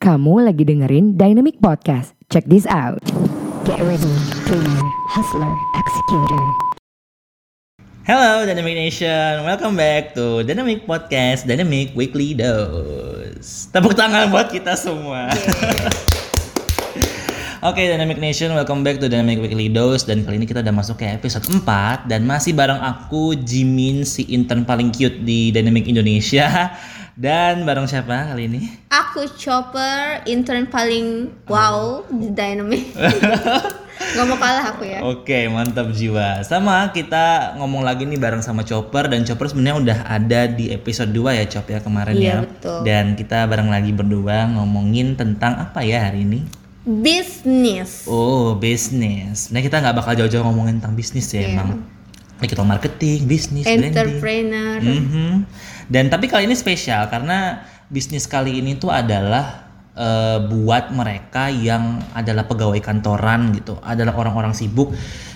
Kamu lagi dengerin Dynamic Podcast. Check this out. Get ready, dreamer, hustler, executor. Hello Dynamic Nation, welcome back to Dynamic Podcast Dynamic Weekly Dose. Tepuk tangan buat kita semua. Oke Dynamic Nation, welcome back to Dynamic Weekly Dose dan kali ini kita udah masuk ke episode 4 dan masih bareng aku Jimin si intern paling cute di Dynamic Indonesia dan bareng siapa kali ini? Aku Chopper, intern paling wow di Dynamic. Gak mau kalah aku ya. Oke, mantap jiwa. Sama kita ngomong lagi nih bareng sama Chopper dan Chopper sebenarnya udah ada di episode 2 ya Chop ya kemarin Iya, ya. betul. Dan kita bareng lagi berdua ngomongin tentang apa ya hari ini? Bisnis. Oh, bisnis. Nah, kita nggak bakal jauh-jauh ngomongin tentang bisnis ya Iya. emang. Digital marketing, bisnis, branding. Entrepreneur. Mhm. Dan tapi kali ini spesial karena bisnis kali ini tuh adalah eh, buat mereka yang adalah pegawai kantoran gitu, adalah orang-orang sibuk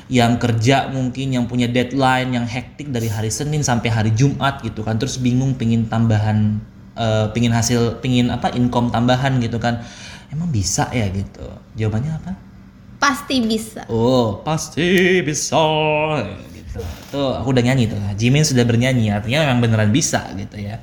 yang kerja mungkin yang punya deadline yang hektik dari hari Senin sampai hari Jumat gitu kan, terus bingung pingin tambahan, eh, pingin hasil, pingin apa income tambahan gitu kan, emang bisa ya gitu? Jawabannya apa? Pasti bisa. Oh, pasti bisa. Tuh, aku udah nyanyi tuh. Jimin sudah bernyanyi, artinya memang beneran bisa gitu ya.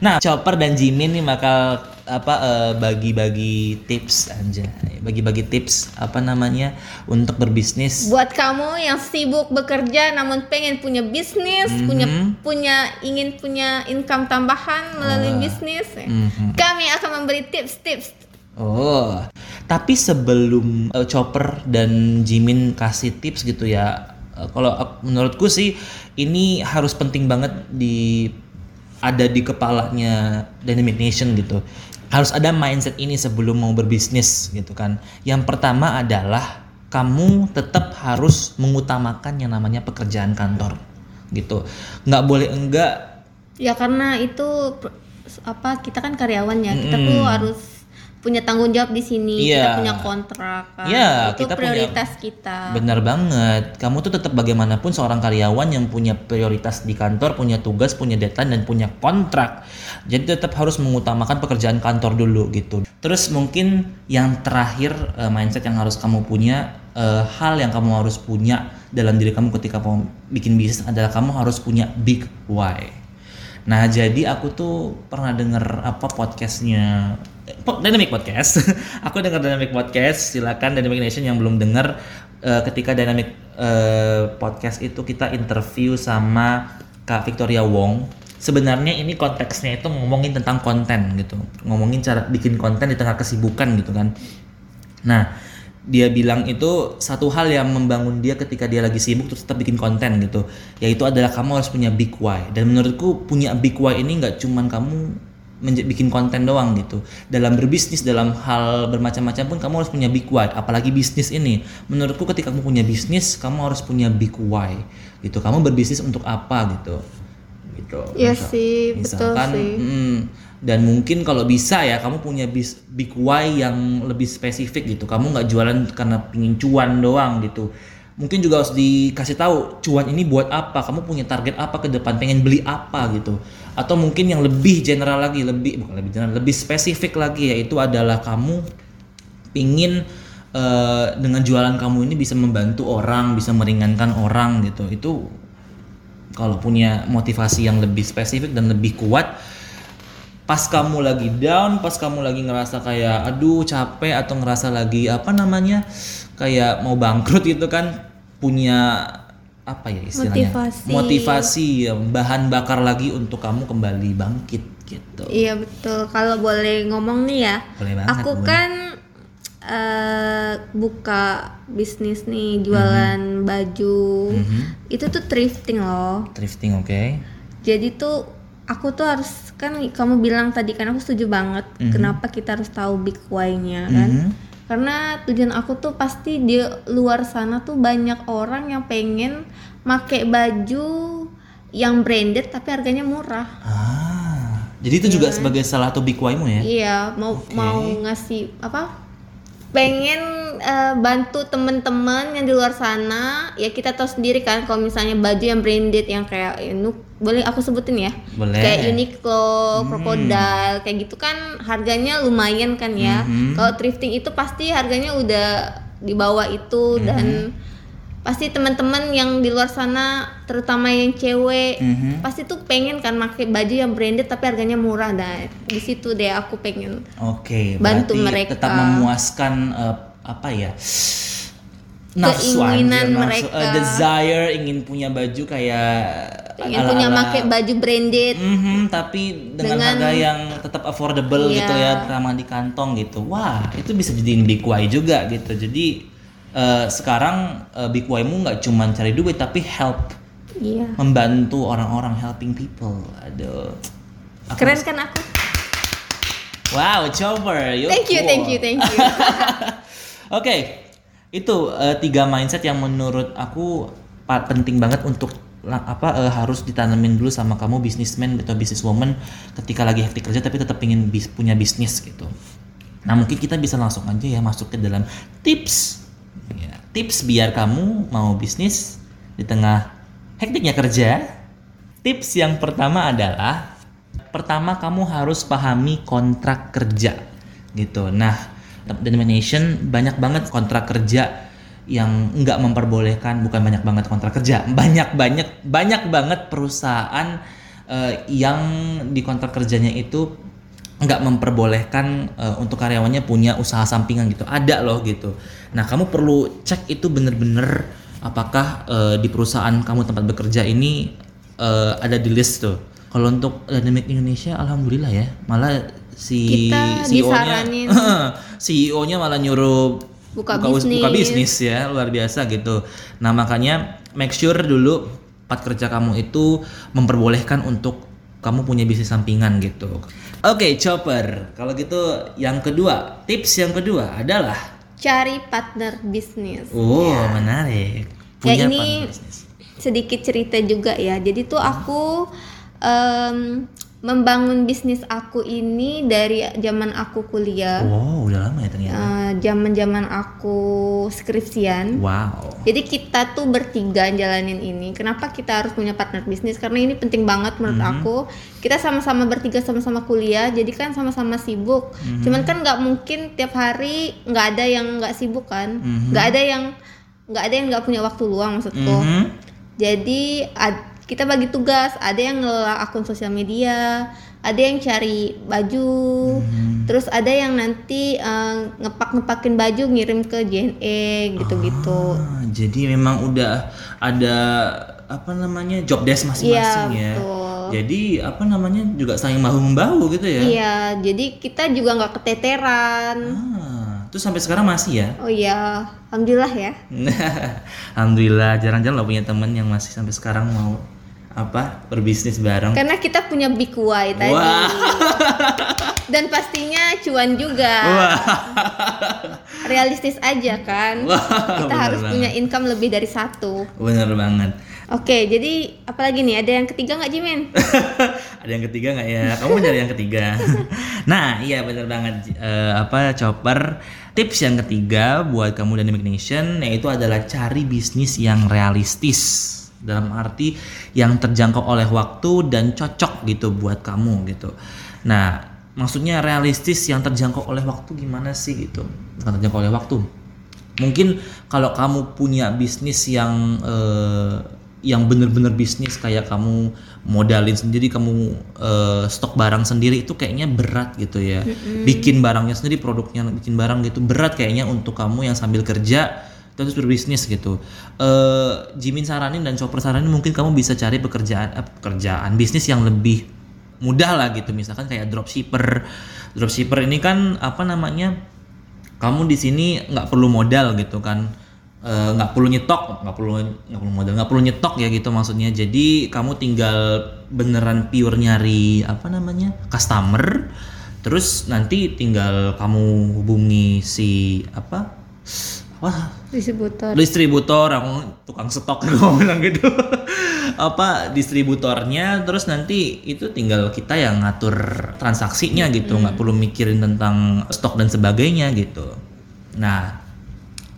Nah, Chopper dan Jimin nih bakal apa eh, bagi-bagi tips aja. Bagi-bagi tips apa namanya untuk berbisnis. Buat kamu yang sibuk bekerja namun pengen punya bisnis, punya Mhm. punya ingin punya income tambahan melalui bisnis, ya. Mhm. kami akan memberi tips-tips. Oh, tapi sebelum eh, Chopper dan Jimin kasih tips gitu ya, kalau ak- menurutku sih ini harus penting banget di ada di kepalanya Dynamic Nation gitu. Harus ada mindset ini sebelum mau berbisnis gitu kan. Yang pertama adalah kamu tetap harus mengutamakan yang namanya pekerjaan kantor gitu. Nggak boleh enggak Ya karena itu apa kita kan karyawan ya, kita tuh harus punya tanggung jawab di sini, Iya. kita punya kontrak kan. Iya, itu kita punya- prioritas kita. Benar banget. Kamu tuh tetap bagaimanapun seorang karyawan yang punya prioritas di kantor, punya tugas, punya deadline dan punya kontrak. Jadi tetap harus mengutamakan pekerjaan kantor dulu gitu. Terus mungkin yang terakhir eh, mindset yang harus kamu punya eh, hal yang kamu harus punya dalam diri kamu ketika mau bikin bisnis adalah kamu harus punya big why. Nah jadi aku tuh pernah denger apa podcastnya po- Dynamic Podcast. aku denger Dynamic Podcast. Silakan Dynamic Nation yang belum denger eh, ketika Dynamic eh, Podcast itu kita interview sama Kak Victoria Wong. Sebenarnya ini konteksnya itu ngomongin tentang konten gitu, ngomongin cara bikin konten di tengah kesibukan gitu kan. Nah, dia bilang itu satu hal yang membangun dia ketika dia lagi sibuk terus tetap bikin konten gitu yaitu adalah kamu harus punya big why dan menurutku punya big why ini nggak cuman kamu bikin konten doang gitu. Dalam berbisnis dalam hal bermacam-macam pun kamu harus punya big why. Apalagi bisnis ini. Menurutku ketika kamu punya bisnis kamu harus punya big why. Gitu. Kamu berbisnis untuk apa gitu. Gitu. Iya Misal- sih, betul misalkan sih. mm, dan mungkin kalau bisa ya kamu punya bis, big why yang lebih spesifik gitu. Kamu nggak jualan karena pingin cuan doang gitu mungkin juga harus dikasih tahu cuan ini buat apa? Kamu punya target apa ke depan? Pengen beli apa? gitu. Atau mungkin yang lebih general lagi lebih bukan lebih general lebih spesifik lagi yaitu adalah kamu pingin eh, dengan jualan kamu ini bisa membantu orang bisa meringankan orang gitu. Itu kalau punya motivasi yang lebih spesifik dan lebih kuat pas kamu lagi down, pas kamu lagi ngerasa kayak aduh capek atau ngerasa lagi apa namanya kayak mau bangkrut gitu kan punya apa ya istilahnya Motivasi. motivasi ya, bahan bakar lagi untuk kamu kembali bangkit gitu Iya betul. Kalau boleh ngomong nih ya, Boleh banget, aku Bun. kan eh, buka bisnis nih jualan Mhm. baju. Itu tuh thrifting loh. thrifting oke Jadi tuh aku tuh harus kan kamu bilang tadi kan aku setuju banget kenapa kita harus tahu big why-nya kan. Mhm. Karena tujuan aku tuh pasti di luar sana tuh banyak orang yang pengen make baju yang branded tapi harganya murah. ah jadi itu juga sebagai salah satu big why-mu ya Iya, mau mau ngasih apa? Pengen eh, bantu temen-temen yang di luar sana. Ya kita tahu sendiri kan kalau misalnya baju yang branded yang kayak ya, Nuk- boleh aku sebutin ya Boleh. kayak Uniqlo, Crocodile kayak gitu kan harganya lumayan kan ya Mhm. kalau thrifting itu pasti harganya udah di bawah itu dan pasti teman-teman yang di luar sana terutama yang cewek Mhm. pasti tuh pengen kan pakai baju yang branded tapi harganya murah dan di situ deh aku pengen Oke, Bantu mereka. tetap memuaskan eh, apa ya? Nafsu Keinginan nafsu, mereka. eh, desire ingin punya baju kayak pengen ala-ala- punya pakai baju branded Mhm, tapi dengan, Dengan- harga yang tetap affordable Iya. gitu ya, ramah di kantong gitu. Wah, itu bisa jadiin big why juga gitu. Jadi eh, sekarang eh, big nggak cuma cari duit tapi help iya membantu orang-orang helping people. Aduh. Aku keren kan aku Wow, Chopper, you're thank you cool. thank you thank you Oke, itu eh, tiga mindset yang menurut aku penting banget untuk apa eh, harus ditanamin dulu sama kamu businessman atau businesswoman ketika lagi hektik kerja tapi tetap ingin bis- punya bisnis gitu. Nah mungkin kita bisa langsung aja ya masuk ke dalam tips, Ya, tips biar kamu mau bisnis di tengah hektiknya kerja. Tips yang pertama adalah pertama kamu harus pahami kontrak kerja gitu. Nah, denomination banyak banget kontrak kerja yang nggak memperbolehkan bukan banyak banget kontrak kerja. Banyak banyak banyak banget perusahaan eh, yang di kontrak kerjanya itu nggak memperbolehkan eh, untuk karyawannya punya usaha sampingan gitu. Ada loh gitu. Nah kamu perlu cek itu bener-bener apakah eh, di perusahaan kamu tempat bekerja ini eh, ada di list tuh. Kalau untuk Dynamic Indonesia alhamdulillah ya. Malah si CEO-nya. CEO-nya malah nyuruh Buka us- bisnis. buka bisnis ya luar biasa gitu. Nah makanya make sure dulu tempat kerja kamu itu memperbolehkan untuk kamu punya bisnis sampingan gitu. Oke Chopper, kalau gitu yang kedua tips yang kedua adalah cari partner bisnis oh menarik punya Ya, ini- partner bisnis. sedikit cerita juga ya. Jadi tuh aku em, membangun bisnis aku ini dari zaman aku kuliah, Wow udah lama ya ternyata. Eh, zaman-zaman aku skripsian. Wow. Jadi kita tuh bertiga jalanin ini. Kenapa kita harus punya partner bisnis? Karena ini penting banget menurut Mhm. aku. Kita sama-sama bertiga sama-sama kuliah, jadi kan sama-sama sibuk. Mhm. Cuman kan nggak mungkin tiap hari nggak ada yang nggak sibuk kan? Mhm. Nggak ada yang nggak ada yang nggak punya waktu luang maksudku. Mhm. Jadi ad- kita bagi tugas, ada yang ngelola akun sosial media, ada yang cari baju, Hmm. terus ada yang nanti eh, ngepak-ngepakin baju ngirim ke JNE gitu-gitu. Ah, jadi memang udah ada apa namanya job desk masing-masing Iya, ya. betul. Jadi apa namanya juga saling bahu membahu gitu ya. Iya, jadi kita juga nggak keteteran. Ah, terus sampai sekarang masih ya? Oh iya, alhamdulillah ya. Alhamdulillah jarang-jarang lo punya temen yang masih sampai sekarang mau apa berbisnis bareng. Karena kita punya big why tadi. Wah. Dan pastinya cuan juga. Wah. Realistis aja kan. Wah, kita harus banget. punya income lebih dari satu. Bener banget. Oke, jadi apalagi nih? Ada yang ketiga nggak Jimin? Ada yang ketiga nggak ya? Kamu nyari yang ketiga. nah, iya bener banget. Eh, apa chopper? Tips yang ketiga buat kamu Dynamic Nation yaitu adalah cari bisnis yang realistis dalam arti yang terjangkau oleh waktu dan cocok gitu buat kamu gitu. Nah, maksudnya realistis yang terjangkau oleh waktu gimana sih gitu? Bukan terjangkau oleh waktu. Mungkin kalau kamu punya bisnis yang eh, yang bener-bener bisnis kayak kamu modalin sendiri, kamu eh, stok barang sendiri itu kayaknya berat gitu ya. Bikin barangnya sendiri, produknya bikin barang gitu berat kayaknya untuk kamu yang sambil kerja terus berbisnis gitu. Eh Jimin saranin dan Chopper saranin mungkin kamu bisa cari pekerjaan eh, pekerjaan bisnis yang lebih mudah lah gitu. Misalkan kayak dropshipper. Dropshipper ini kan apa namanya? kamu di sini nggak perlu modal gitu kan Eh, nggak perlu nyetok nggak perlu nggak perlu modal nggak perlu nyetok ya gitu maksudnya jadi kamu tinggal beneran pure nyari apa namanya customer terus nanti tinggal kamu hubungi si apa apa Distributor. distributor aku tukang stok aku bilang gitu. Apa distributornya terus nanti itu tinggal kita yang ngatur transaksinya gitu. Nggak perlu mikirin tentang stok dan sebagainya gitu. Nah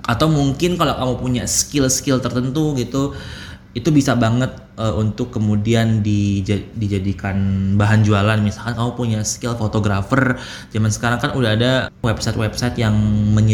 atau mungkin kalau kamu punya skill-skill tertentu gitu itu bisa banget eh, untuk kemudian dija- dijadikan bahan jualan. Misalkan kamu punya skill fotografer zaman sekarang kan udah ada website-website yang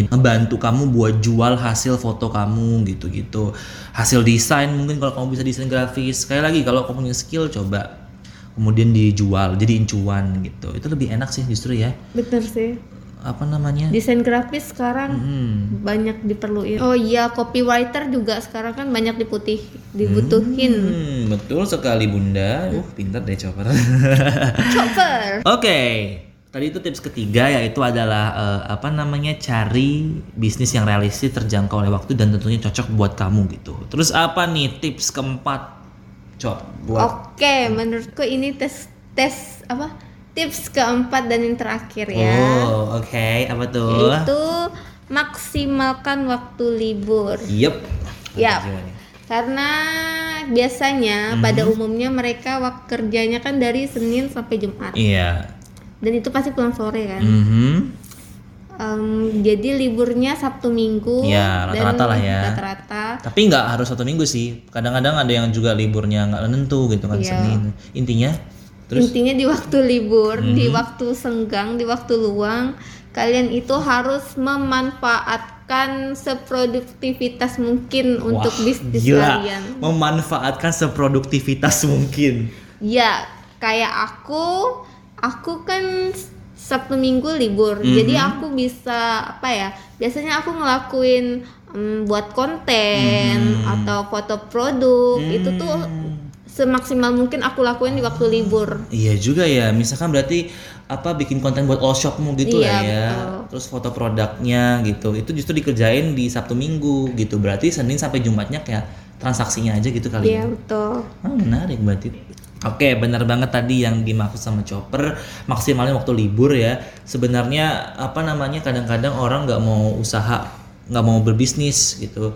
membantu kamu buat jual hasil foto kamu gitu-gitu. Hasil desain mungkin kalau kamu bisa desain grafis. Sekali lagi kalau kamu punya skill coba kemudian dijual jadi incuan gitu. Itu lebih enak sih justru ya. Bener sih apa namanya? Desain grafis sekarang Hmm. banyak diperluin. Oh iya copywriter juga sekarang kan banyak diputih dibutuhin. Hmm, betul sekali bunda. Uh pintar deh chopper. Chopper. Oke, tadi itu tips ketiga yaitu adalah eh, apa namanya cari bisnis yang realistis terjangkau oleh waktu dan tentunya cocok buat kamu gitu. Terus apa nih tips keempat, buat oke menurutku ini tes tes apa tips keempat dan yang terakhir ya Oh, oke, apa tuh? yaitu maksimalkan waktu libur Yep. Yap. karena biasanya Mhm. pada umumnya mereka waktu kerjanya kan dari Senin sampai Jumat Iya. dan itu pasti pulang sore kan Mhm. Em, jadi liburnya Sabtu Minggu Ya, rata-rata dan lah ya. rata-rata Tapi nggak harus satu minggu sih. Kadang-kadang ada yang juga liburnya nggak menentu gitu kan Iya. Senin. Intinya terus intinya di waktu libur Mhm. di waktu senggang di waktu luang kalian itu harus memanfaatkan seproduktivitas mungkin untuk Wah, bisnis gila. kalian Memanfaatkan seproduktivitas mungkin. ya kayak aku aku kan Sabtu Minggu libur Mhm. jadi aku bisa apa ya biasanya aku ngelakuin em, buat konten Mhm. atau foto produk itu tuh Hmm. Semaksimal mungkin aku lakuin di waktu libur Iya juga ya, misalkan berarti apa bikin konten buat all shopmu gitu Iya, lah ya. betul. Terus foto produknya gitu. Itu justru dikerjain di Sabtu Minggu gitu. Berarti Senin sampai Jumatnya kayak transaksinya aja gitu kali Iya ya. betul Ah, menarik berarti. Oke, benar banget tadi yang dimaksud sama Chopper maksimalnya waktu libur ya. Sebenarnya apa namanya kadang-kadang orang nggak mau usaha, nggak mau berbisnis gitu.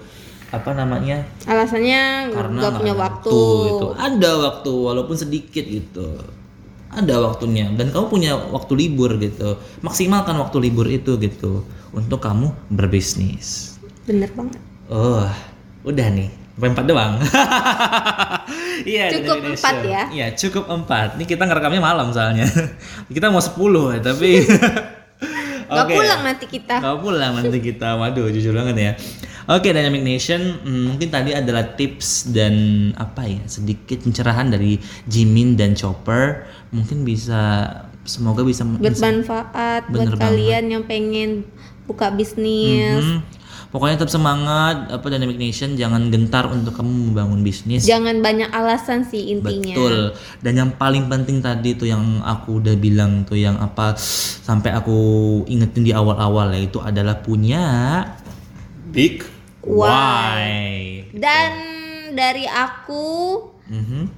Apa namanya? alasannya karena nggak punya ada waktu, gitu. Ada waktu walaupun sedikit gitu. Ada waktunya dan kamu punya waktu libur gitu. Maksimalkan waktu libur itu gitu untuk kamu berbisnis. bener banget Oh, udah nih. Empat doang. Iya, Cukup empat ya? Iya, cukup empat. Ini kita ngerekamnya malam soalnya. kita mau 10 ya, tapi nggak Oke. pulang nanti kita Nggak pulang nanti kita. Waduh, jujur banget ya. Oke, Dynamic Nation, hmm, mungkin tadi adalah tips dan apa ya, sedikit pencerahan dari Jimin dan Chopper. Mungkin bisa semoga bisa bermanfaat buat banget. kalian yang pengen buka bisnis Mhm. Pokoknya tetap semangat apa Dynamic Nation jangan gentar untuk kamu membangun bisnis. jangan banyak alasan sih intinya Betul. Dan yang paling penting tadi tuh yang aku udah bilang tuh yang apa sampai aku ingetin di awal-awal ya itu adalah punya big why. dan dari aku Mhm.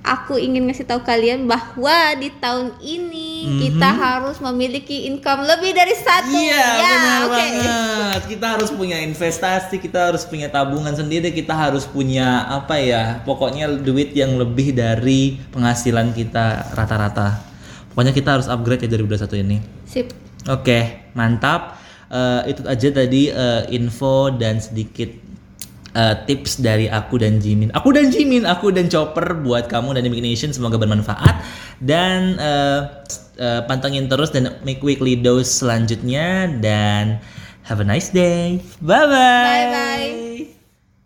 aku ingin ngasih tahu kalian bahwa di tahun ini kita harus memiliki income lebih dari satu. Iya ya benar oke banget. Kita harus punya investasi, kita harus punya tabungan sendiri, kita harus punya apa ya? Pokoknya duit yang lebih dari penghasilan kita rata-rata. Pokoknya kita harus upgrade ya 2021 ini. sip Oke, mantap. Eh, itu aja tadi eh, info dan sedikit eh, tips dari aku dan Jimin. Aku dan Jimin, aku dan Chopper buat kamu dan Dynamic Nation semoga bermanfaat dan eh, eh, pantengin terus dan make weekly dose selanjutnya dan have a nice day. Bye bye. bye bye